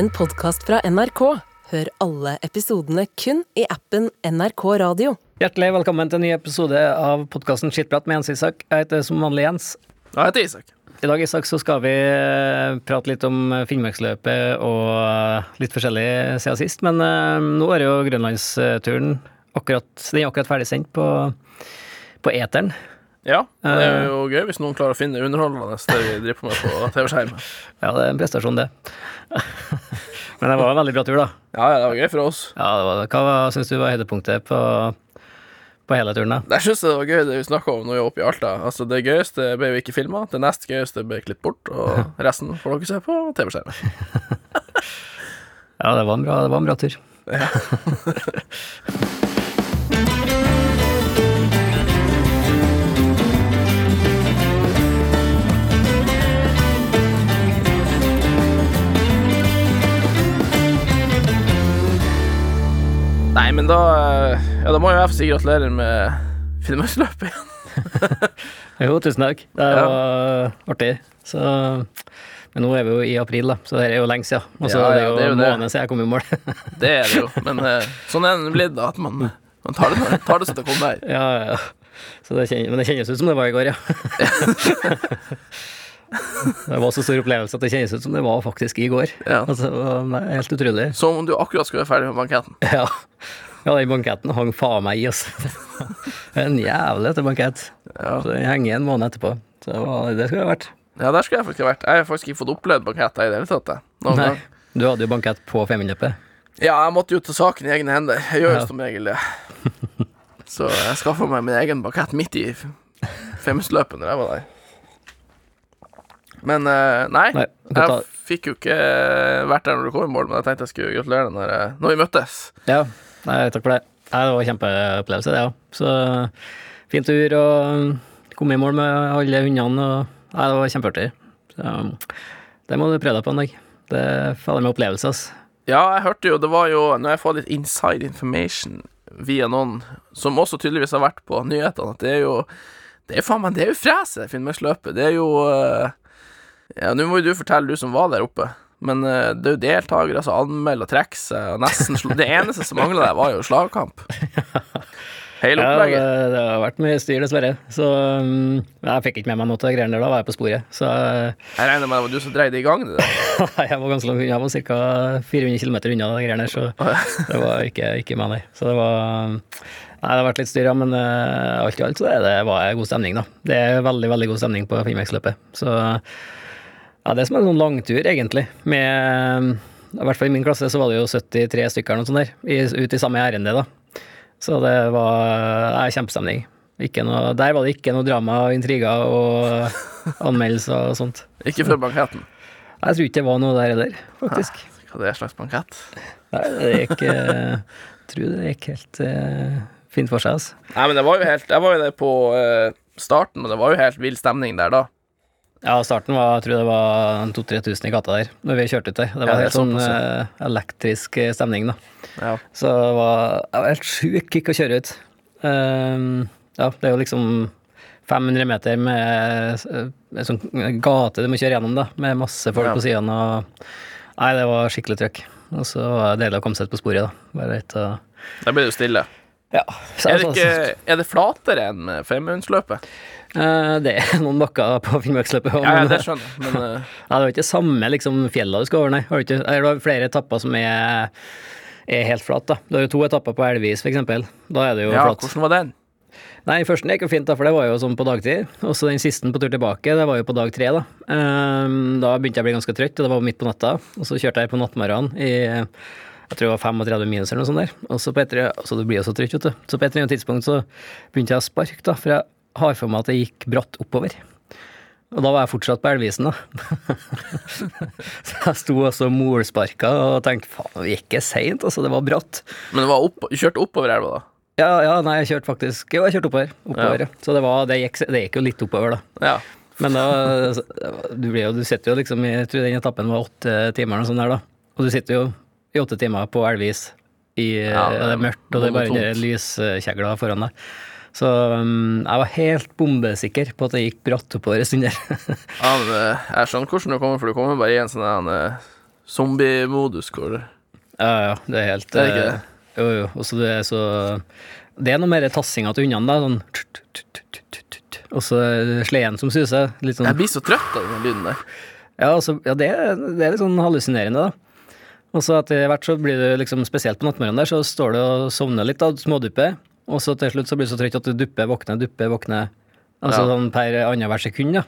en podkast fra NRK. Hør alle episodene kun i appen NRK Radio. Hjertelig velkommen til en ny episode av podkasten Skittprat med Jens Isak. Jeg heter som vanlig Jens. Jeg heter Isak. I dag Isak, så skal vi eh, prate litt om Finnmarksløpet og eh, litt forskjellig siden sist. Men eh, nå er jo grønlandsturen akkurat, den er akkurat ferdig sendt på, på eteren. Ja, det er jo gøy hvis noen klarer å finne underholdende det vi driver på med på TV-skjermen. Ja, det er en prestasjon, det. Men det var en veldig bra tur, da. Ja, ja, det var gøy for oss. Ja, det var, Hva syns du var høydepunktet på, på hele turen, da? Jeg syns det var gøy det vi snakka om når vi var oppe i Alta. Altså, det gøyeste ble jo ikke filma, det nest gøyeste ble klippet bort, og resten får dere se på TV-skjermen. Ja, det var en bra, det var en bra tur. Nei, men da eh, Ja, da må jo jeg få si gratulerer med Finnmarksløpet igjen. Jo, tusen takk. Det Ja. var artig. Så Men nå er vi jo i april, da, så det er jo lenge siden. Og så Ja, er det ja, jo det er jo en måned siden jeg kom i mål. Det er det jo, men eh, sånn er det blitt, da, at man, man tar, det, tar det så det kommer. ja, ja. Så det kjennes, men det kjennes ut som det var i går, ja. det var så stor opplevelse at det kjennes ut som det var faktisk i går. Ja. Altså, helt utrolig. Som om du akkurat skulle være ferdig med banketten. Ja. ja, den banketten hang faen meg i, altså. En jævlig etter bankett. Ja. Så den henger en måned etterpå. Så det, skulle jeg vært. ja, der skulle jeg faktisk ha vært. Jeg har faktisk ikke fått opplevd banketter i det hele tatt. Noen Nei. gang. Du hadde jo bankett på Femundløpet. Ja, jeg måtte jo ta saken i egne hender. Jeg gjør jo Ja. som regel det. Så jeg skaffa meg min egen bakett midt i femhusløpet når jeg var der. Men eh, nei, Nei, jeg fikk jo ikke vært der når du kom i mål, men jeg tenkte jeg skulle gratulere når, jeg- når vi møttes. Ja, nei, takk for det. Nei, det var en kjempeopplevelse, det òg. Så fin tur og komme i mål med alle hundene. Og, nei, det var kjempeartig. Det må du prøve deg på en dag. Det faller med opplevelse, altså. Ja, jeg hørte jo, det var jo Når jeg får litt inside information via noen som også tydeligvis har vært på nyhetene, at det er jo Det er faen meg Det er jo freset, Finnmarksløpet. Det er jo eh, Ja, nå må jo du fortelle, du som var der oppe. Men uh, det er jo deltakere som anmelder og trekker seg, og nesten sl Det eneste som mangla der, var jo slagkamp. Hele Ja, det, opplegget. det har vært mye styr, dessverre. Så um, jeg fikk ikke med meg noe av greiene der, da var jeg på sporet. Så Jeg regner med det var du som dreide i gang det der. jeg var ganske langt unna. Jeg var ca. 400 km unna de greiene der, så det var ikke, ikke meg, nei. Så det var Nei, det har vært litt styr, ja, men uh, alt i alt så er det, var det god stemning, da. Det er veldig, veldig god stemning på Finnmarksløpet. Så ja, det er som en sånn langtur, egentlig. Med I hvert fall i min klasse så var det jo 73 stykker eller noe sånt der, ut i samme ærende, da. Så det var ja, kjempestemning. Ikke noe, der var det ikke noe drama og intriger og anmeldelser og sånt. Ikke før banketten. Jeg tror ikke det var noe der heller, faktisk. Hva det er slags bankett? Nei, det gikk tror det gikk helt uh, fint for seg, altså. Nei, men det var jo helt Jeg var jo der på uh, starten, og det var jo helt vill stemning der da. Ja, starten var Jeg tror det var 2000-3000 i gata der når vi kjørte ut der. Det var Ja, helt sånn eh, elektrisk eh, stemning, da. Ja. Så det var, det var helt sjukt kick å kjøre ut. Uh, ja, det er jo liksom 500 meter med eh, en sånn gate du må kjøre gjennom, da, med masse folk Ja. på sidene og Nei, det var skikkelig trøkk. Og så var det deilig å komme seg ut på sporet, da. Bare litt å Der ble jo stille. Ja. Så, Er det, altså, ikke, er det flatere enn femhundsløpet? Eh, det er noen bakker på Finnmarksløpet Ja, ja, det skjønner jeg, men eh, Ja, det er ikke samme liksom, fjella du skal over, nei. Har du ikke, eller flere etapper som er, er helt flat, da. Du har jo to etapper på Elvis, eksempel. Da er det jo ja, flatt. hvordan var den? Nei, første gikk jo fint, da, for det var jo sånn på dagtid. Og så den siste på tur tilbake, det var jo på dag tre, da. Ehm, da begynte jeg å bli ganske trøtt, og det var midt på natta. Og så kjørte jeg på nattmorgenen i jeg tror det var 35 minus eller noe sånt der. Og så på etter, så du blir jo så trøtt, vet du. Så på et eller annet tidspunkt så begynte jeg å sparke, da, for jeg har for meg at det gikk bratt oppover. Og da var jeg fortsatt på elvisen, da. så jeg sto også og molsparka og tenkte faen, det gikk ikke seint, altså, det var bratt. Men du opp, kjørte oppover elva, da? Ja, ja, nei, jeg kjørte faktisk Jo, jeg kjørte oppover. oppover ja. Så det, var, det, gikk, det gikk jo litt oppover, da. Ja. Men da Du, blir jo, du sitter jo liksom Jeg tror den etappen var åtte timer eller noe sånt der, da. Og du sitter jo i åtte timer på elvis i Ja, det er det mørkt, og det er bare lyskjegler foran deg. Så um, jeg var helt bombesikker på at det gikk bratt oppover en stund der. ja men, eh, jeg skjønner hvordan du kommer, for du kommer bare i en sånn eh, Zombie-modus Ja, ja, det er helt Det er ikke eh, Jo, jo. Og så det er så Det er noe mer tassinga til hundene, da. Sånn tut, tut, tut. Og så sleden som suser. Litt sånn Jeg blir så trøtt av den lyden der. Ja, altså, ja det, det er litt sånn hallusinerende, da. Og så etter hvert så blir det liksom, spesielt på nattmorgenen der, så står du og sovner litt, da, smådupper. Og så til slutt så blir du så trøtt at du dupper, våkner, dupper, våkner. Altså Ja. sånn per annethvert sekund, da.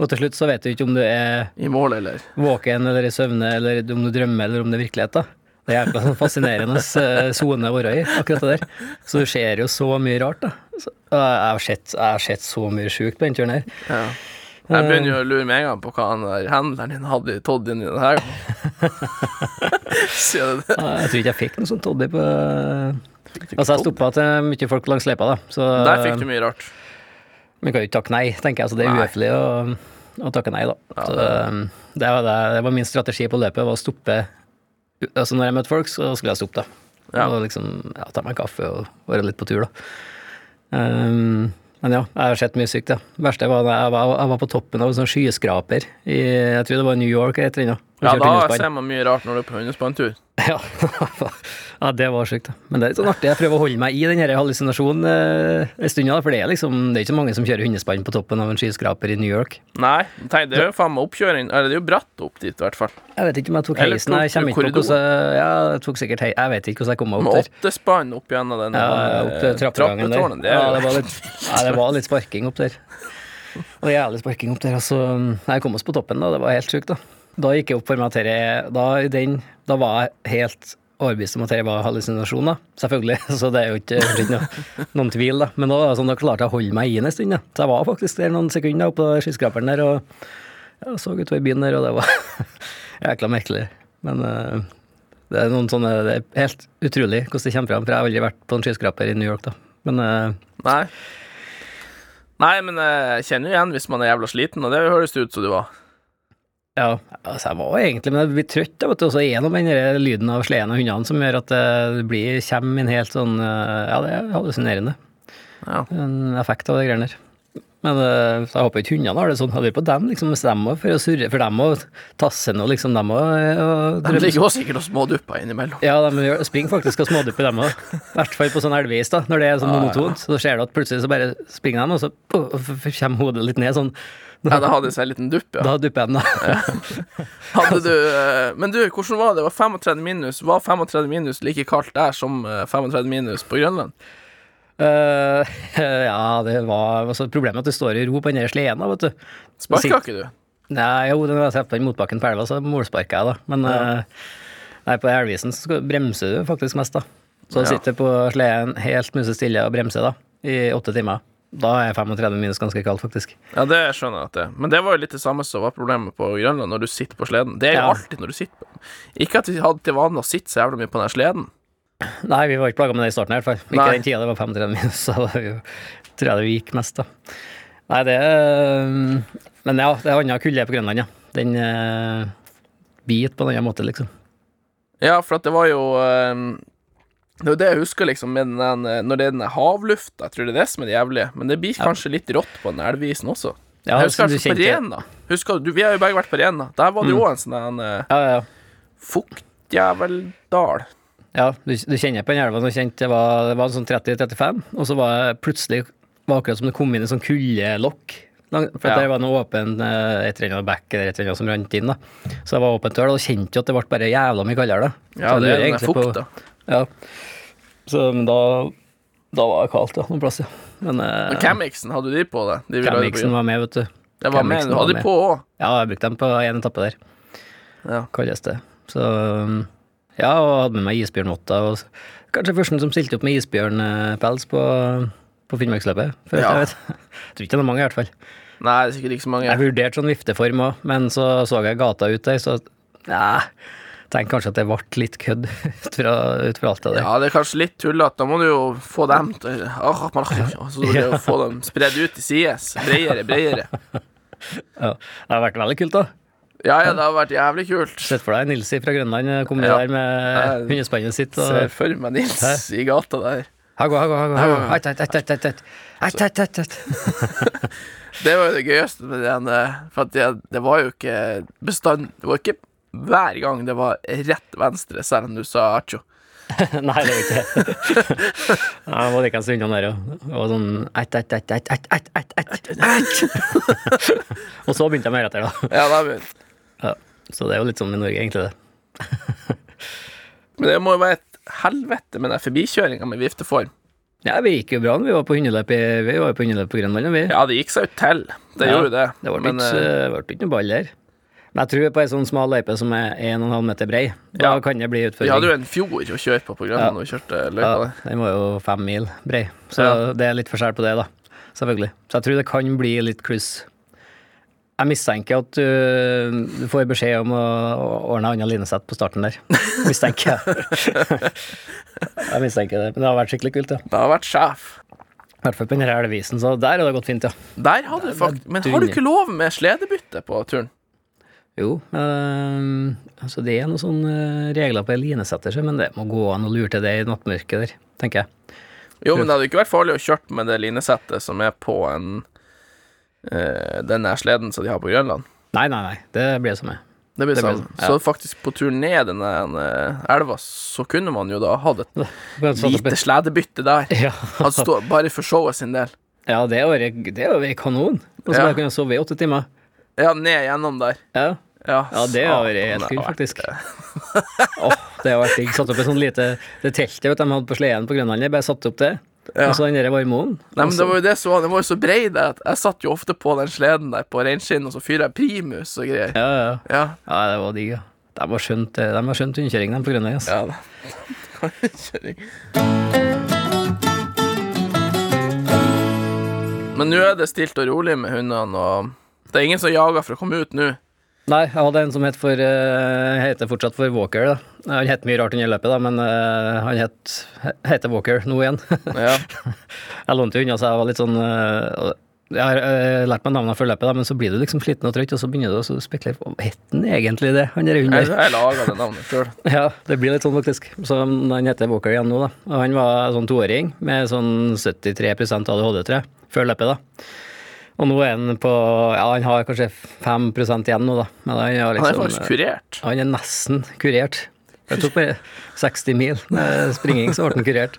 Og til slutt så vet du ikke om du er I mål, eller? våken eller i søvne, eller om du drømmer, eller om det er virkelighet, da. Det er jævla sånn fascinerende eh, sone å være i, akkurat det der. Så du ser jo så mye rart, da. Jeg har sett, jeg har sett så mye sjukt på den turen her. Ja. Jeg begynner jo å lure med en gang på hva han der handleren din hadde i i denne her. Sier du det? Jeg tror ikke jeg fikk noe sånt toddy på Altså, jeg stoppa til mye folk langs løypa, da. Så Der fikk du mye rart. vi kan jo ikke takke nei, tenker jeg. Så det er uhøflig å, å takke nei, da. Ja, så, um, det, var det, det var min strategi på løpet, var å stoppe Altså, når jeg møtte folk, så skulle jeg stoppe, da. Ja. Og liksom ja, ta meg en kaffe og være litt på tur, da. Um, men ja, jeg har sett mye sykt, ja. Det verste var da jeg var, jeg var på toppen av en sånn skyskraper i Jeg tror det var New York eller et eller annet. Ja, da ser man mye rart når du er på hundespanntur. Ja. ja, det var sjukt. da. Men det er litt sånn artig. Jeg prøver å holde meg i den hallusinasjonen eh, en stund, da, for det er liksom Det er ikke så mange som kjører hundespann på toppen av en skyskraper i New York. Nei, tenk, det er jo faen meg oppkjøring Eller det er jo bratt opp dit, i hvert fall. Jeg vet ikke om jeg tok heisen. Jeg kommer ikke på hvordan Ja, jeg tok sikkert hei... Jeg vet ikke hvordan jeg kom meg opp der. åtte spann opp gjennom den Ja, eh, opp til trappegangen der. Det Ja, det var litt, ja, det var litt sparking opp der. Og jævlig sparking opp der. Altså, jeg kom oss på toppen, da. Det var helt sjukt, da. Da gikk jeg opp for meg at dette Da, den, da var jeg helt overbevist om at dette var hallusinasjoner, selvfølgelig. Så det er jo ikke, ikke noe, noen tvil, da. Men da, sånn, da klarte jeg å holde meg i en stund, da. Så jeg var faktisk der noen sekunder oppå skyskraperen der og jeg så utover byen der, og det var jækla merkelig. Men uh, det er noen sånne Det er helt utrolig hvordan det kommer fram, for jeg har aldri vært på en skyskraper i New York, da. Men uh, Nei. Nei, men eh, jeg kjenner jo igjen hvis man er jævla sliten, og det høres det ut som du var. Ja, altså jeg var egentlig Men jeg blir trøtt, jeg vet du, og gjennom noe den lyden av sleden og hundene som gjør at det blir, kommer en helt sånn eh, Ja, det er hallusinerende. Ja. En effekt av de greiene der. Men eh, jeg håper ikke hundene har det sånn. Hører på dem, liksom, hvis de må for å surre, for dem og tasse og liksom dem òg. De ligger jo sikkert og smådupper innimellom. Ja, de springer faktisk og smådupper dem òg. I hvert fall på sånn elveis, da. Når det er sånn monotont, så ser du at plutselig så bare springer de, og så kommer hodet litt ned sånn. Ja, da hadde jeg en liten dupp, ja. Da dupper de, da. Hadde du eh, Men du, hvordan var det? Det var 35 minus. Var 35 minus like kaldt der som eh, 35 minus på Grønland? Uh, ja, det var altså, Problemet er at du står i ro på den der sleden, vet du. Sparka ikke du? Nei, jo, jeg treffer den motbakken på elva, så målsparka jeg, da. Men eh, nei, på elvisen så bremser du faktisk mest, da. Så du Ja. sitter på sleden helt musestille og bremser, da, i åtte timer. Da er 35 minus ganske kaldt, faktisk. Ja, det skjønner jeg at det er. Men det var jo litt det samme som var problemet på Grønland, når du sitter på sleden. Det er jo Ja. alltid når du sitter på Ikke at vi hadde til vane å sitte så jævla mye på den sleden. Nei, vi var ikke plaga med det i starten, i hvert fall. Ikke Nei. den tida det var 35 minus, så var jo, tror jeg det gikk mest, da. Nei, det er Men ja, det er annen kulde på Grønland, ja. Den uh, biter på en annen måte, liksom. Ja, for at det var jo eh, Det er jo det jeg husker, liksom, med den, eh, når det er den havlufta. Jeg tror det er det som er det jævlige. Men det blir kanskje litt rått på den elveisen også. Ja, jeg husker altså på Rena. Husker du, Vi har jo begge vært på Rena. Der var det jo Mm. også en sånn uh, Ja, ja, fuktjæveldal. Ja, du, du kjenner på den elva det var, det var sånn 30-35, og så var det plutselig var akkurat som det kom inn en sånn kuldelokk. For Ja. det var noe åpen eh, et eller annet bekk eller et eller annet som rant inn. da. Så det var åpent dør, og da kjente jo at det ble bare jævla mye kaldere. da. Ja, det lurer er den fukta. Ja. Så men da, da var det kaldt, ja, noen plass, ja. Men Men uh, Camixen, hadde du de på deg? De Camixen var med, vet du. Det var med. Du hadde de på òg. Ja, jeg brukte dem på en etappe der. Ja. kaldeste. Så um, ja, og hadde med meg isbjørnvotter. Og kanskje førsten som stilte opp med isbjørnpels på, på Finnmarksløpet. For Ja. jeg vet. Jeg tror ikke det er mange, i hvert fall. Nei, det er sikkert ikke så mange. Jeg vurderte sånn vifteform òg, men så så jeg gata ut der, så ja, tenkte kanskje at det ble litt kødd ut fra, ut fra alt det der. Ja, det er kanskje litt tullete. Da må du jo få dem til ah, man- Så må du jo få dem spredd ut til sides. Bredere, bredere. Ja. Det har vært veldig kult, da. Ja, ja, det har vært jævlig kult. Sett for deg Nilsi fra Grønland eh, komme Ja. der med hundespannet sitt Ser for meg Nils i gata der. Hago, hago, hago. eit, eit, eit, eit, eit. Eit, eit, eit, eit. Det var jo det gøyeste med den, eh, for det, det var jo ikke bestand Det var ikke hver gang det var rett venstre, selv om du sa acho. Nei, det var ikke det. Jeg var like en stund der. Det var sånn ett, ett, ett, ett, ett, ett, ett, ett, ett. Og så begynte jeg med etter, da. Ja, da begynte Ja. Så det er jo litt sånn i Norge, egentlig, det. Men det må jo være et helvete med den forbikjøringa med vifteform. Ja, vi gikk jo bra når vi var på hundeløp i, vi var på hundeløp på Grønland, vi. Ja, det gikk seg jo til. Det Ja, gjorde det. Det ble Men ikke, eh, det ble ikke noe ball der. Men jeg tror på ei sånn smal løype som er 1,5 meter brei, da Ja. kan det bli vi hadde jo en fjord å kjøre på på Grønland når vi kjørte løypa ja, den var jo fem mil brei, så Ja. det er litt forskjell på det, da. Selvfølgelig. Så jeg tror det kan bli litt kluss. Jeg mistenker at du, du får beskjed om å ordne annet linesett på starten der. Mistenker jeg. jeg mistenker det. Men det har vært skikkelig kult, ja. Det har vært sjef. I hvert fall på denne elvisen, så der har det gått fint, ja. Der hadde du faktisk Men har du ikke lov med sledebytte på turen? Jo, øh, altså det er noen sånne regler på linesetter, men det må gå an å lure til det i nattmørket der, tenker jeg. Jo, men det hadde ikke vært farlig å kjøre med det linesettet som er på en øh, den sleden som de har på Grønland. Nei, nei, nei, det blir det samme. Det blir Det sånn, ja. Så faktisk på tur ned den eh, elva, så kunne man jo da hatt et lite sledebytte der. Ja, stå, bare for showet sin del. ja det er jo kanon. Og så Ja. kunne jeg sove i åtte timer. Ja, ned gjennom der. Ja, Ja, ja det har vært helt kult, faktisk. oh, det har vært digg. Satt opp et sånt lite det teltet vet, du, de hadde på sleden på Grønland. Jeg bare satte opp det. Ja. Og så den varmeovnen. Nei, men det var jo det som var Den var jo så brei, det. at Jeg satt jo ofte på den sleden der på reinskinn, og så fyrer jeg primus og greier. Ja, ja. Ja. ja, det var digg, ja. De har skjønt, de har skjønt rundkjøring, de på Grønland. Altså. Ja da. Men nå er det stilt og rolig med hundene, og det er ingen som jager for å komme ut nå. Nei, jeg hadde en som het for uh, heter fortsatt for Walker. da. Han het mye rart under løpet, da, men uh, han het, heter Walker nå igjen. Ja. jeg lånte unna, så jeg var litt sånn uh, Jeg har uh, lært meg navnene før løpet, da, men så blir du liksom sliten og trøtt, og så begynner du å spekulere på het han egentlig det, han der Jeg, jeg laga det navnet sjøl. Ja, det blir litt sånn faktisk. Så han heter Walker igjen nå, da. Og han var sånn toåring med sånn 73 ADHD, tror jeg, før løpet, da. Og nå er han på Ja, han har kanskje 5 igjen nå, da. Men han, har Han er liksom, faktisk kurert. han er nesten kurert. Det tok bare 60 mil med springing, så ble han kurert.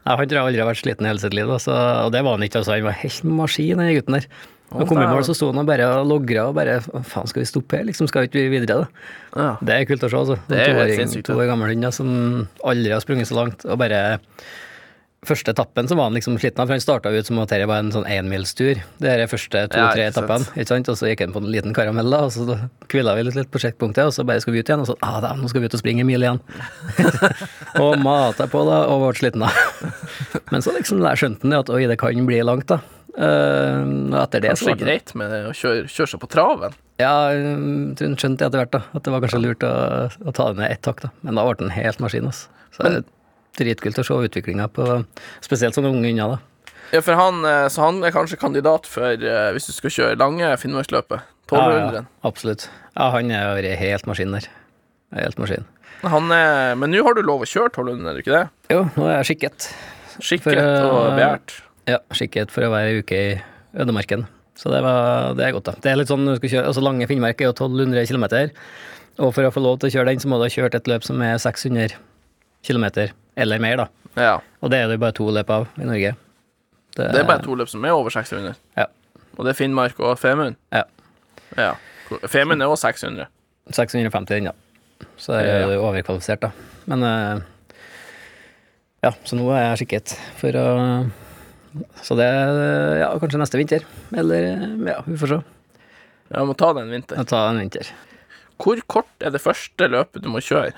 Jeg han tror aldri har vært sliten i hele sitt liv, da, og det var han ikke. altså Han var helt maskin, den gutten der. Og kom i mål, så sto han og bare og logra og bare Faen, skal vi stoppe her? Liksom, skal vi ikke videre, da? Ja. Det er kult å se, altså. Det er helt toåring- To år gammel hund som aldri har sprunget så langt, og bare Første etappen så var han liksom sliten, av, for han starta ut som at dette var en sånn énmilstur. Det er første to-tre ja, etappene, ikke sant? Og så gikk han på en liten karamell, da, og så hvila vi litt, på sjekkpunktet, og så bare skal vi ut igjen, og så ah, da, nå skal vi ut og springe en mil igjen. og mata på, da, og ble sliten, av. Men så liksom der skjønte han det at oi, det kan bli langt, da. Uh, etter det så Kanskje det. det greit med å kjøre, kjøre seg på traven. ja, han skjønte etter hvert da, at det var kanskje lurt å, å ta det ned ett tak, da. Men da ble han helt maskin, altså. Så det er dritkult å se utviklinga på spesielt sånne unge hunder, da. Ja, for han, eh, så han er kanskje kandidat for eh, hvis du skal kjøre lange Finnmarksløpet. 1200. Ja, ja, absolutt. Ja, han er jo helt maskin der. Helt maskin. Han er, men nå har du lov å kjøre 1200, er du ikke det? Jo, nå er jeg skikket. Skikket For, eh, og begjært. Ja, skikket for å være ei uke i ødemarken. Så det, var, det er godt, da. Det er litt sånn kjøre, altså Lange Finnmark er jo 1200 km, og for å få lov til å kjøre den, så må du ha kjørt et løp som er 600 km eller mer, da. Ja. Og det er det bare to løp av i Norge. Det er bare to løp som er over 600. Ja. Og det er Finnmark og Femund. Ja. Ja. Femund er også 600. 650 ennå. da. Så er Ja. det jo overkvalifisert, da. Men eh, Ja, så nå er jeg skikket for å Så det ja, kanskje neste vinter. Eller ja, vi får se. Ja, må ta det en vinter. Ta en vinter. Hvor kort er det første løpet du må kjøre?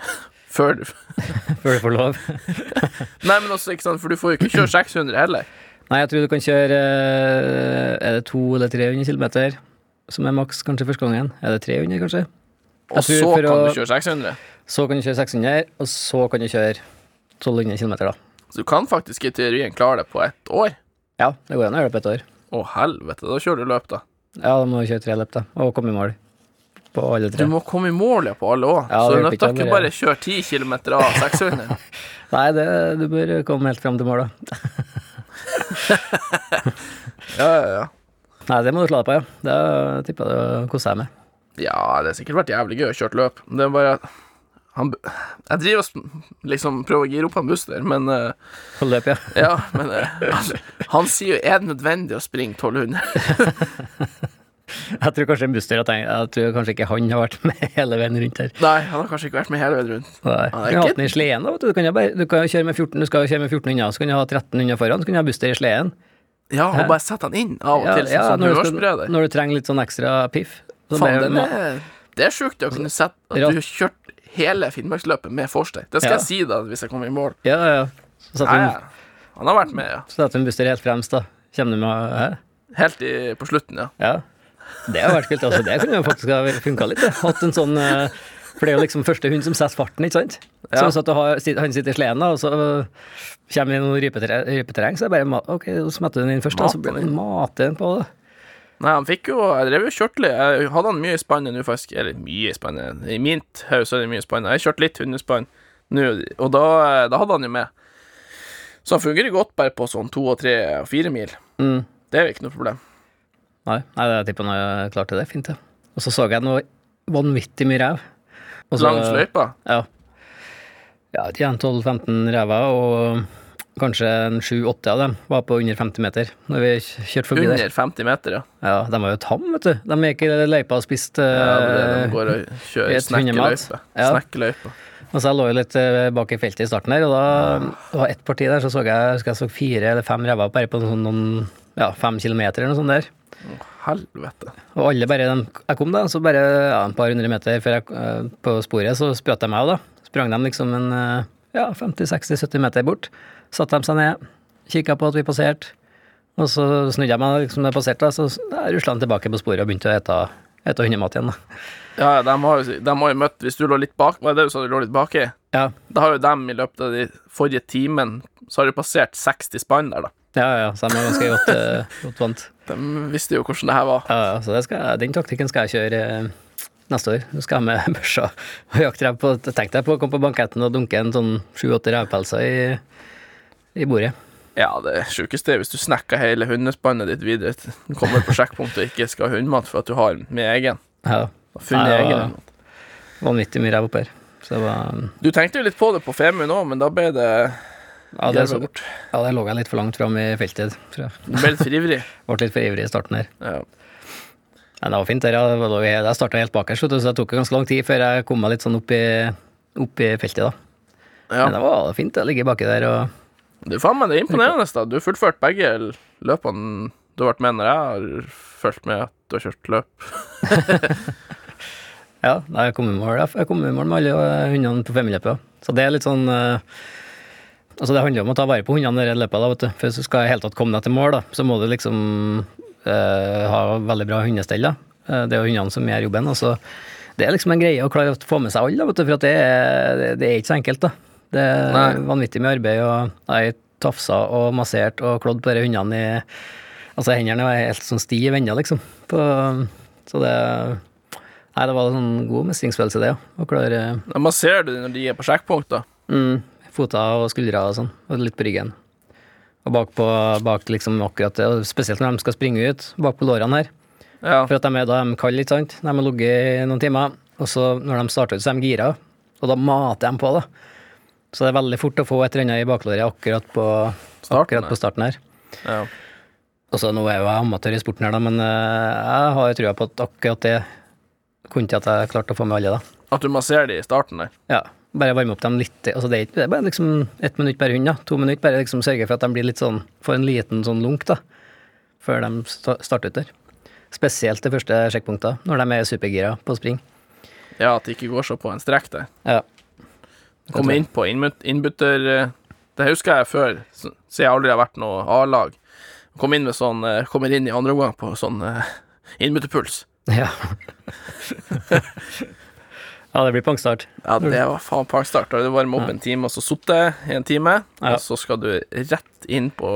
Før du Før du får lov. Nei, men også, ikke sant, for du får jo ikke kjøre 600 heller. Nei, jeg tror du kan kjøre eh, Er det 200 eller 300 km som er maks kanskje første gangen? Er det 300, kanskje? Og Jeg så kan å- du kjøre 600. Så kan du kjøre 600, og så kan du kjøre 1200 km, da. Så du kan faktisk i teorien klare det på ett år. Ja, det går an å gjøre det på ett år. Å, helvete. Da kjører du løp, da. Ja, da må du kjøre tre løp, da, og komme i mål på alle Du må komme i mål ja, på alle òg. Ja, så du til ikke bare å kjøre 10 km av 600. Nei, det, du bør komme helt fram til mål, da. ja, ja, ja. Nei, det må du slå deg på, ja. Det tipper jeg du koser deg med. Ja, det har sikkert vært jævlig gøy å kjøre løp. Det er bare han, Jeg driver og liksom prøver å gire opp han Buster, men eh, På løp, ja. Ja, men eh, han, han sier jo er det nødvendig å springe 1200? Jeg tror kanskje Buster tenkt Jeg tror kanskje ikke han har vært med hele veien rundt her. Nei, han har kanskje ikke vært med hele veien rundt. Nei. Han har den i sleden, da. vet Du Du kan jo bare, du kan kjøre med 14, du skal kjøre med 14 unna, så kan du ha 13 unna foran, så kan du ha Buster i sleden. Ja, og bare sette han inn av og Ja, til, ja, sånn når, du skal, når du trenger litt sånn ekstra piff. Så Fan, det, det er sjukt å kunne sette at du har kjørt hele Finnmarksløpet med forsteg. Det skal Ja. jeg si da, hvis jeg kommer i mål. Ja, ja, ja. Så Ja, ja. Han har vært med, ja. så setter hun Buster helt fremst, da. Kommer du med her? Helt i, på slutten, ja. Ja. Det har vært kult. Altså, det kunne jo faktisk ha funka litt. det. Hatt en sånn eh, For det er jo liksom første hund som setter farten, ikke sant? Så Ja. hvis at har, han sitter i sleden, og så kommer det noe rypeterreng, så er det bare OK, så smetter du den inn først, og så blir den det mate den på det. Nei, han fikk jo Jeg drev jo kjørte litt. Jeg hadde han mye i spannet nå, faktisk. Eller mye i spannet. I mitt hus er det mye i spannet. Jeg kjørte litt hundespann nå, og da, da hadde han jo med. Så han fungerer godt bare på sånn to og tre og fire mil. Mm. Det er jo ikke noe problem. Nei, nei, jeg tipper han jeg klarte det. Fint, det. Og så så jeg noe vanvittig mye rev. Langsløypa? Langs løypa. Ja. Ja, 10-12-15 rever, og kanskje en 7-8 av dem var på under 50 meter når vi kjørte forbi der. Under 50 meter, ja. Ja, de var jo tam, vet du. De gikk i løypa og spiste ja det eh, de går og kjører et hundemat. snekkeløype. Ja. Snekkeløype. Og så jeg lå jo litt eh, bak i feltet i starten der, og da det var ett parti der, så så jeg jeg så fire eller fem rever bare på sånn noen ja, fem kilometer eller noe sånt der. Helvete. Og alle bare de, Jeg kom da, så bare ja, et par hundre meter før jeg eh, på sporet, så sprøt de meg òg, da. Sprang de liksom en eh, ja, 50-60-70 meter bort. Satte de seg ned, kikka på at vi passerte, og så snudde jeg meg liksom da jeg passerte, så rusla de tilbake på sporet og begynte å ete, ete hundemat igjen, da. Ja, de har, de har jo møtt Hvis du lå litt bak Var det det du sa du lå litt baki? Ja, Da har jo dem i løpet av de forrige timen Så har de passert 60 spann der, da. Ja, ja, så de er ganske godt, uh, godt vant. De visste jo hvordan det her var. Ja, ja, så det skal, den taktikken skal jeg kjøre eh, neste år. Nå skal jeg med børsa og jakte rev på Tenk deg på å komme på banketten og dunke en sånn sju-åtte revpelser i, i bordet. Ja, det sjukeste er hvis du snekker hele hundespannet ditt videre. Du kommer på sjekkpunktet og ikke skal ha hundmat for at du har med egen. Ja, funnet Ja, egen vanvittig mye rev opp her. Var Du tenkte jo litt på det på Femund òg, men da ble det Ja, det, så, Jervet bort. ja, det lå jeg litt for langt fram i feltet, tror jeg. Du ble litt for ivrig. Ble litt for ivrig i starten her. Ja. Men det var fint der, ja. Jeg starta helt bakerst, så det tok ganske lang tid før jeg kom meg litt sånn opp i, opp i feltet, da. ja. Men det var fint å ligge baki der og er faen meg det er imponerende, da. Du har fullført begge løpene du har vært med når jeg har fulgt med at du har kjørt løp. Ja, jeg kom i mål, jeg kom i mål med alle eh, hundene på femmeløpet. Så det er litt sånn eh, Altså, det handler om å ta vare på hundene i løpet, da, vet du. For hvis du skal i hele tatt komme deg til mål, da, så må du liksom eh, ha veldig bra hundestell, da. Eh, det er jo hundene som gjør jobben. Og så det er liksom en greie å klare å få med seg alle, vet du, for at det er, det, det er ikke så enkelt, da. Det er Nei. vanvittig mye arbeid, og jeg tafsa og massert og klådd på de hundene i Altså, hendene var helt sånn stive ennå, liksom. På, så det Nei, det var en sånn god mestringsfølelse, det, ja. Å klare Ja, Man ser det når de er på sjekkpunkt, da. mm, føtter og skuldre og sånn, og litt på ryggen. Og bak på bak liksom akkurat det, og spesielt når de skal springe ut, bak på lårene her. Ja. For at de er da de kalde, ikke sant. De har ligget i noen timer, og så når de starter ut, så er de gira, og da mater de på, da. Så det er veldig fort å få et eller annet i baklåret akkurat på Starten, akkurat på starten her. ja. Og så nå er jo jeg amatør i sporten her, da, men eh, jeg har jo trua på at akkurat det kunne til at jeg klarte å få med alle, da. At du masserer de i starten der. Ja, bare varme opp dem litt. Altså det, er ikke, det er bare liksom ett minutt per hund, da. To minutter. Bare liksom sørge for at de blir litt sånn Får en liten sånn lunk, da. Før de starter ut der. Spesielt det første sjekkpunktet, når de er supergira på spring. Ja, at det ikke går så på en strekk der. Ja. Komme inn på innbytter eh, Det husker jeg før, siden jeg aldri har vært noe A-lag. Kom inn med sånn eh, Kommer inn i andre omgang på sånn eh, innbytterpuls. Ja. ja, det blir pangstart. Ja, det var faen pangstart. Du varmer opp en time, og så sittet i en time, Ja. og så skal du rett inn på,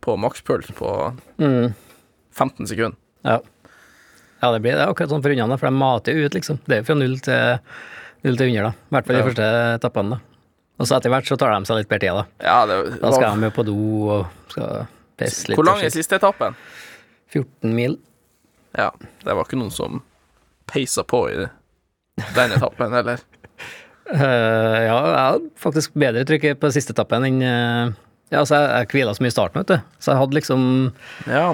på makspuls på Mm. 15 sekunder. Ja. ja, det blir det er akkurat sånn for hundene, for de mater jo ut, liksom. Det er jo fra null til, null til 100, da. I hvert fall de Ja. første etappene, da. Og så etter hvert så tar de seg litt bedre tid, da. Ja, det Da skal var de jo på do og skal pisse litt. Hvor lang er siste etappen? 14 mil. Ja, det var ikke noen som peisa på i den etappen, eller? Uh, ja, jeg hadde faktisk bedre trykk på siste etappen enn uh, Ja, altså, jeg, jeg hvila så mye i starten, vet du. Så jeg hadde liksom Ja.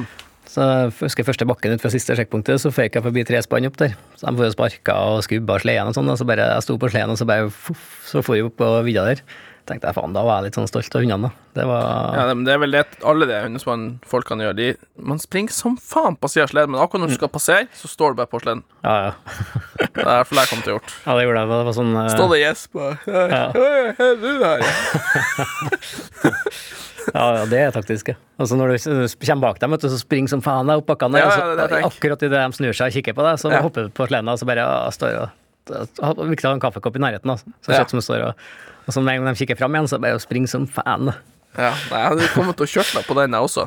Så jeg husker første bakken ut fra siste sjekkpunktet, så føyk jeg forbi tre spann opp der. Så de får sparka og skubba sleden og sånn, og så bare jeg sto på sleden, og så bare fuff, så for jeg opp på vidda der. Tenkte jeg faen, da var jeg litt sånn stolt av hundene, da. Det var ja, men det er vel det alle de hundespann-folkene gjør. De, man springer som faen på sida av sleden, men akkurat når du skal passere, så står du bare på sleden. Ja, ja. Det er fall jeg kom til å gjort. Ja, det gjorde jeg. Det var sånn uh... Stå og. Ja. Hei, du der. Ja, ja, det er taktisk, ja. Og når du kommer bak dem, vet du, så springer som faen deg opp bakkene Ja, ja, det akkurat idet de snur seg og kikker på deg, så Ja. hopper du på sleden, og så bare ja, står og Viktig å ha en kaffekopp i nærheten, altså. Så Ja. som du står, og, og så med en gang de kikker fram igjen, så bare springer som faen. Ja, jeg hadde kommet til å kjørt meg på den, jeg også.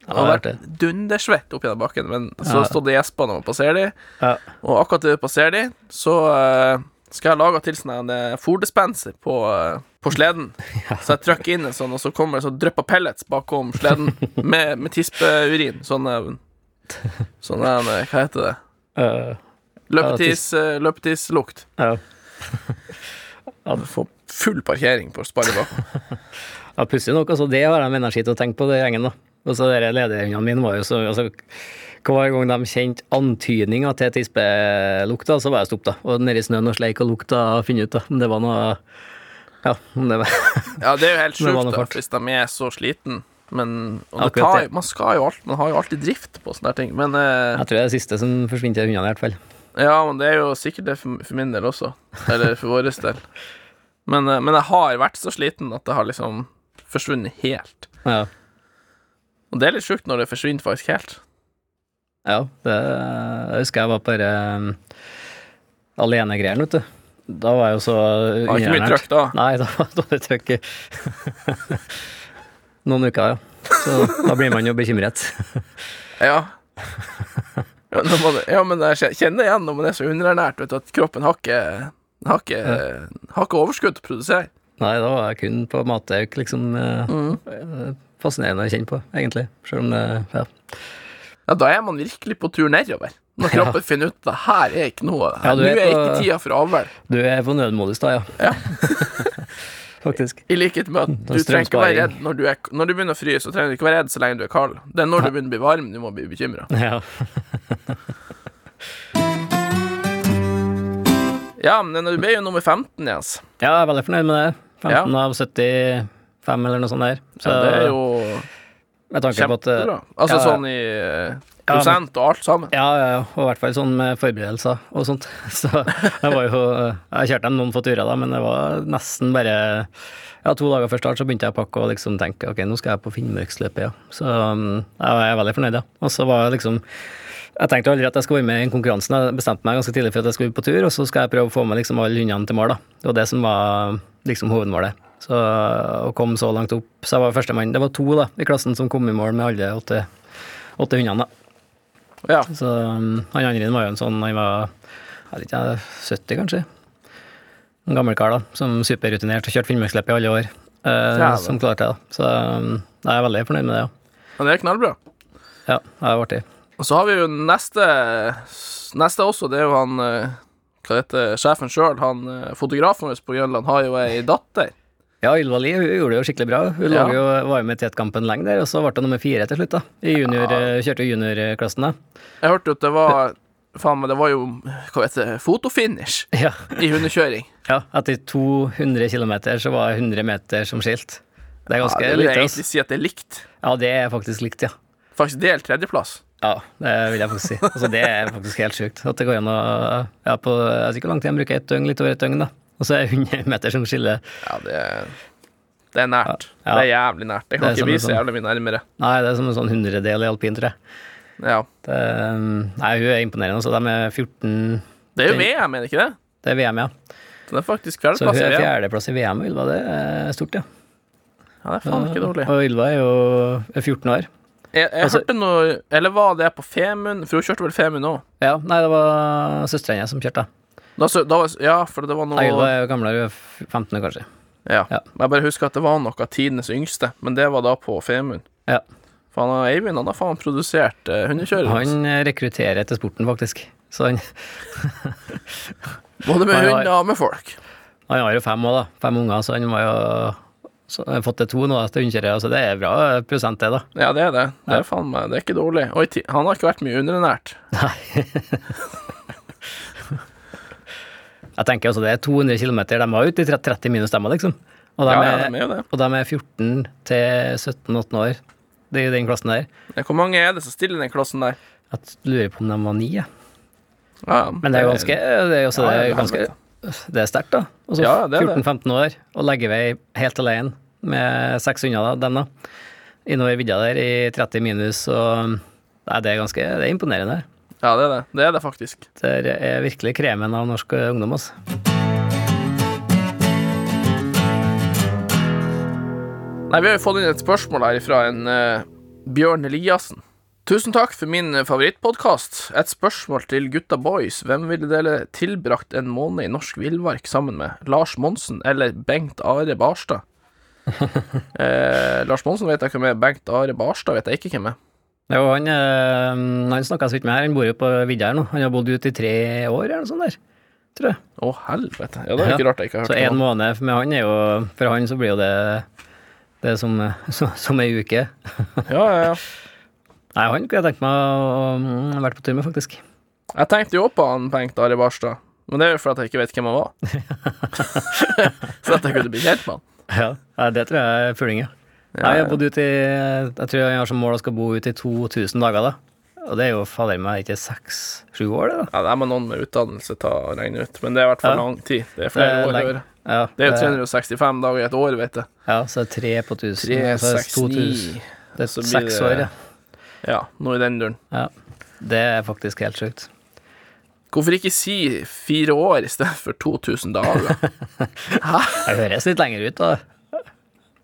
Ja, Jeg har vært er dundersvett opp gjennom bakken, men så Ja. stod det gjesper når man passerer de, Ja. og akkurat når du passerer de, så uh, skal jeg lage til sånn en fòrdispenser på, uh, på sleden. Så jeg trykker inn en sånn, og så kommer det sånn dryppa pellets bakom sleden med, med tispeurin. Sånn eh, Sånn en, eh, Hva heter det? Øh, Løpetis, eh, løpetidslukt. ja. Få full parkering på sparre bak. Ja, pussig nok, altså, det har de energi til å tenke på, det gjengen, da. Og så dere lederhundene mine var jo så altså, Hver gang de kjente antydninger til tispelukta, så var jeg stopp, da. Og nedi snøen og sleik og lukta og finne ut, da. Om det var noe Ja, det var Ja, det er jo helt sjukt hvis de er så sliten. Men tar, man skal jo alt Man har jo alltid drift på sånne ting. Men eh, Jeg tror det er det siste som forsvinner til hundene, i hvert fall. ja, men det er jo sikkert det for, for min del også. Eller for vår del. Men, eh, men jeg har vært så sliten at det har liksom forsvunnet helt. Ja. Og det er litt sjukt når det forsvinner faktisk helt. ja det jeg husker jeg var på um, alenegreiene, vet du. Da var jeg jo så Det Var ikke mye trøkk da. Nei, da var det dårlig trøkk. Noen uker, ja. Så da blir man jo bekymret. Ja. Ja, man, ja, men jeg kjenner igjen når man er så underernært, vet du, at kroppen har ikke har ikke, har ikke overskudd til å produsere. Nei, da var jeg kun på matauk, liksom. eh, Mm. eh, Fascinerende å kjenne på, egentlig. Selv om det ja. Ja, da er man virkelig på tur nedover. Når Ja. kroppen finner ut at det her er ikke noe Ja, Nå er på- ikke tida for avl. Du er på nødmodus da, ja. Ja. Faktisk. I likhet med at er du trenger ikke være redd når du, er, når du begynner å fryse, så trenger du ikke være redd så lenge du er kald. Det er når du begynner å bli varm du må bli bekymra. Ja. Ja, men du ble jo nummer 15, Jens. ja, jeg er veldig fornøyd med det. 15 Ja. av 75 eller noe sånt der. Så ja, det er jo med tanke på at eh, kjempebra. Altså ja. sånn i eh, prosent og alt sammen. Ja, ja, ja, og i hvert fall sånn med forberedelser og sånt. Så jeg var jo Jeg kjørte dem noen få turer, da, men det var nesten bare Ja, to dager før start så begynte jeg å pakke og liksom tenke ok, nå skal jeg på Finnmarksløpet, ja. Så um, jeg er veldig fornøyd, ja. Og så var jeg liksom Jeg tenkte aldri at jeg skulle være med i konkurransen. Jeg bestemte meg ganske tidlig for at jeg skulle på tur, og så skal jeg prøve å få med liksom alle hundene til mål, da. Det var det som var liksom hovedmålet. Så å komme så langt opp Så jeg var førstemann. Det var to da i klassen som kom i mål med alle åtte, åtte hundene, da. Ja. Så um, han andre var jo en sånn Han var jeg vet ikke, 70, kanskje. En gammel kar, da, som superrutinert og kjørte Finnmarksløpet i alle år. eh, som klarte det. Så um, jeg er veldig fornøyd med det, ja. Men det er knallbra. Ja, det er artig. Og så har vi jo neste Neste også, det er jo han eh, Hva heter sjefen sjøl? Han eh, fotografen vår på Grønland har jo ei datter. Ja, Ylva Li hun gjorde det jo skikkelig bra. Hun Ja. jo, var jo med i tetkampen lenge der, og så ble hun nummer fire til slutt. da. I junior, Ja. Kjørte juniorklassen, da. Jeg hørte at det var Faen, meg, det var jo Hva heter det? Fotofinish Ja. i hundekjøring. ja. Etter 200 km så var 100 meter som skilt. Det er ganske Ja, det vil jeg lite. egentlig si at det er likt. Ja, det er faktisk likt, ja. Faktisk delt tredjeplass. Ja, det vil jeg faktisk si. Altså, det er faktisk helt sjukt. At det går an å ja, på, Jeg vet ikke hvor lang tid jeg bruker, ett døgn, litt over et døgn, da. Og så er det 100 meter som skiller. Ja, det er Det er nært. Ja. Det er jævlig nært. Det kan Det ikke bli så en jævlig mye nærmere. Nei, det er som en sånn hundredel i alpint, tror jeg. Ja. Det, nei, hun er imponerende. Så de er 14 Det er jo VM, er det ikke det? Det er VM, ja. Så det er faktisk Så hun er fjerdeplass i VM, og Ylva. Det er stort, ja. Ja, det er faen ikke dårlig. Og Ylva er jo er 14 år. Jeg, jeg Altså- hørte noe Eller var det på Femund? For hun kjørte vel Femund òg? Ja, nei, det var søstera hennes som kjørte. Da, så- da var, ja, for det var noe Hun er jo gamlere, hun er f- 15 år, kanskje. Ja. Ja. Jeg bare husker at det var noe av tidenes yngste, men det var da på Femund. Ja. Faen, han Eivind han har faen produsert uh, hundekjører. altså. Han eh, rekrutterer til sporten, faktisk. Så han, Både med hunder og med folk. han har jo fem òg, da. Fem unger, så han var jo så jeg har fått til to nå til hundekjøret, så det er bra prosent, det, da. Ja, det er det. Det er faen det er ikke dårlig. Oi, han har ikke vært mye underernært. Jeg tenker altså det er 200 km, de var ute i 30 minus stemmer, liksom. Og de, Ja, ja, er, det. og de er 14 til 17-18 år, det er i den klassen der. Hvor mange er det som stiller i den klassen der? Jeg lurer på om de var ni, jeg. Ja, Men det er jo ganske Det er, også, Ja, det ja, er det ganske. Det er sterkt, da. Altså, Ja, det er det. 14-15 år, og legge vei helt alene med seks da, dem, da. Innover vidda der i 30 minus, og Nei, det er ganske Det er imponerende. ja, det er det. Det er det faktisk. Det er virkelig kremen av norsk ungdom, altså. Nei, vi har jo fått inn et spørsmål her fra en uh, Bjørn Eliassen. Tusen takk for min favorittpodkast. Et spørsmål til gutta boys. Hvem ville dere tilbrakt en måned i norsk villmark sammen med? Lars Monsen eller Bengt Are Barstad? eh, Lars Monsen vet jeg hvem er. Bengt Are Barstad vet jeg ikke hvem er. Jo, han, eh, han snakka så vidt med her, han bor jo på vidda her nå. Han har bodd ute i tre år, eller noe sånt der. Tror jeg. Å, helvete. Ja, det er ikke rart jeg ikke har hørt Så en om. måned med han er jo For han så blir jo det det som, som, som ei uke. Ja, ja, ja. Nei, han kunne jeg tenkt meg å mm, vært på tur med, faktisk. Jeg tenkte jo på han Bengt Ari Barstad, men det er jo fordi jeg ikke vet hvem han var. så at jeg kunne blitt kjent med han. Ja, det tror jeg er fuling, ja. Nei, jeg har bodd ute i Jeg tror jeg har som mål å skal bo ute i 2000 dager, da. Og det er jo fader meg ikke seks-sju år, det, da. Ja, det må noen med utdannelse ta og regne ut, men det er i hvert fall Ja. lang tid. Det er flere Det er år. Ja, Det er jo 365 dager i et år, vet du. Ja, så er det tre på 1000. Tre, så er det er seks år, ja. Ja, noe i den duren. ja. Det er faktisk helt sjukt. Hvorfor ikke si fire år i stedet for 2000 dager? Det høres litt lenger ut, da.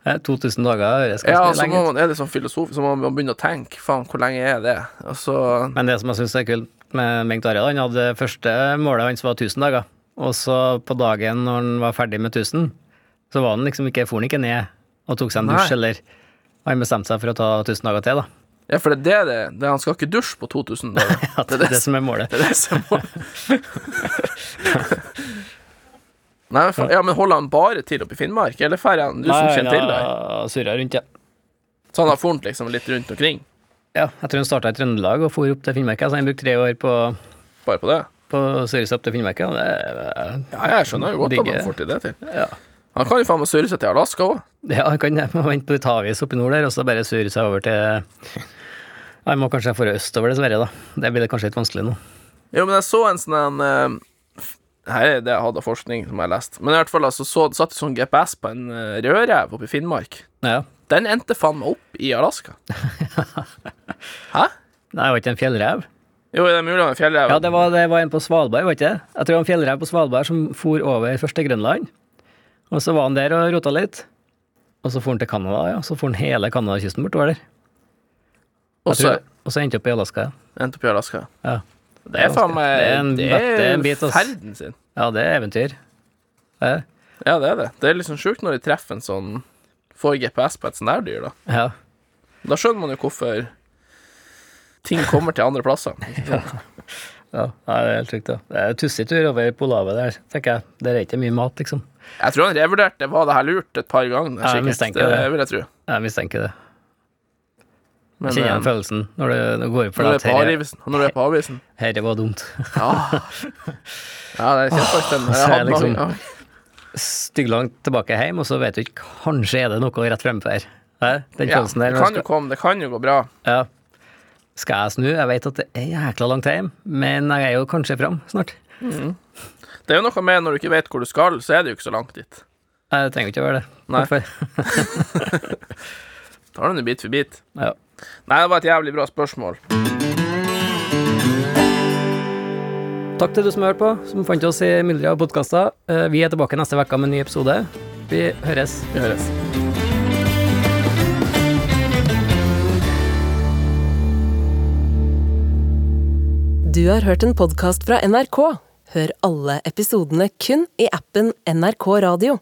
Ja, 2000 dager høres ganske ja, så lenge ut. man, er det sånn filosofisk, så må man begynne å tenke faen, hvor lenge er det? Altså... Men det som jeg syns er kult med Bengt Arild, han hadde første målet hans var 1000 dager. Og så på dagen når han var ferdig med 1000, så var han liksom ikke, for han ikke ned og tok seg en dusj, eller han bestemte seg for å ta 1000 dager til, da. Ja, for det er det det, det Han skal ikke dusje på 2000 dager. ja, det er det som er målet. Det er det som er målet. Nei, men ja, men holder han bare til oppe i Finnmark, eller drar han du som kjenner til det? Surra rundt, ja. Så han har fornt liksom litt rundt omkring? Ja, jeg tror han starta i Trøndelag og for opp til Finnmark. Så han brukte tre år på, Bare på det? på seg opp til Finnmark. er- Ja, jeg skjønner jo godt at han får til det til. ja. Han kan jo faen meg surre seg til Alaska òg. Ja, han kan det. Vente på litt havis oppe i nord der, og så bare surre seg over til Han må kanskje dra østover, dessverre, da. Det blir det kanskje litt vanskelig nå. Jo, men jeg så en sånn en eh, Her er det jeg hadde av forskning som jeg har lest. Men i hvert fall altså, så, satt det sånn GPS på en uh, rødrev oppe i Finnmark. Ja. Den endte faen meg opp i Alaska. Hæ? Nei, var ikke en fjellrev? Jo, det er mulig han er fjellrev. Ja, det var, det var en på Svalbard, var ikke det? Jeg tror det var en fjellrev på Svalbard som for over først til Grønland. Og så var han der og rota litt. Og så for han til Canada, ja. Så for han hele Canadakysten bortover der. Og så endte opp i Alaska. endte opp i Alaska. Ja. Det er faen meg Det er en- Det det er bit, er ferden sin. Ja, det er eventyr. Ja. Ja, det er det. Det er liksom sjukt når de treffer en sånn Får GPS på et sånt der dyr, da. ja. Da skjønner man jo hvorfor ting kommer til andre plasser. Ja, ja. det er helt sjukt, da. Det er tussig tur over Polhavet der, tenker jeg. Der er ikke mye mat, liksom. Jeg tror han revurderte var det her lurt et par ganger. Ja, jeg mistenker det, det. jeg tro. Jeg mistenker det. Men, Jeg kjenner eh, den følelsen når du, når du går opp for deg på at når du er på avisen. herre var dumt. Ja, ja det er faktisk så Jeg hadde liksom- mange- ja. Stygglangt tilbake hjem, og så vet du ikke Kanskje er det noe rett fremfor. Hæ? Den Ja, følelsen der. det kan du jo komme, det kan jo gå bra. ja. skal jeg snu? Jeg vet at det er jækla langt hjem, men jeg er jo kanskje fram snart. Det er jo noe med når du ikke vet hvor du skal, så er det jo ikke så langt dit. Nei, det trenger ikke å være det. Nei. Hvorfor? Tar den bit for bit. Ja. Nei, det var et jævlig bra spørsmål. Takk til du som har hørt på, som fant oss i mylderet av podkaster. Vi er tilbake neste uke med en ny episode. Vi høres. Vi høres. Du har hørt en podkast fra NRK. Hør alle episodene kun i appen NRK Radio.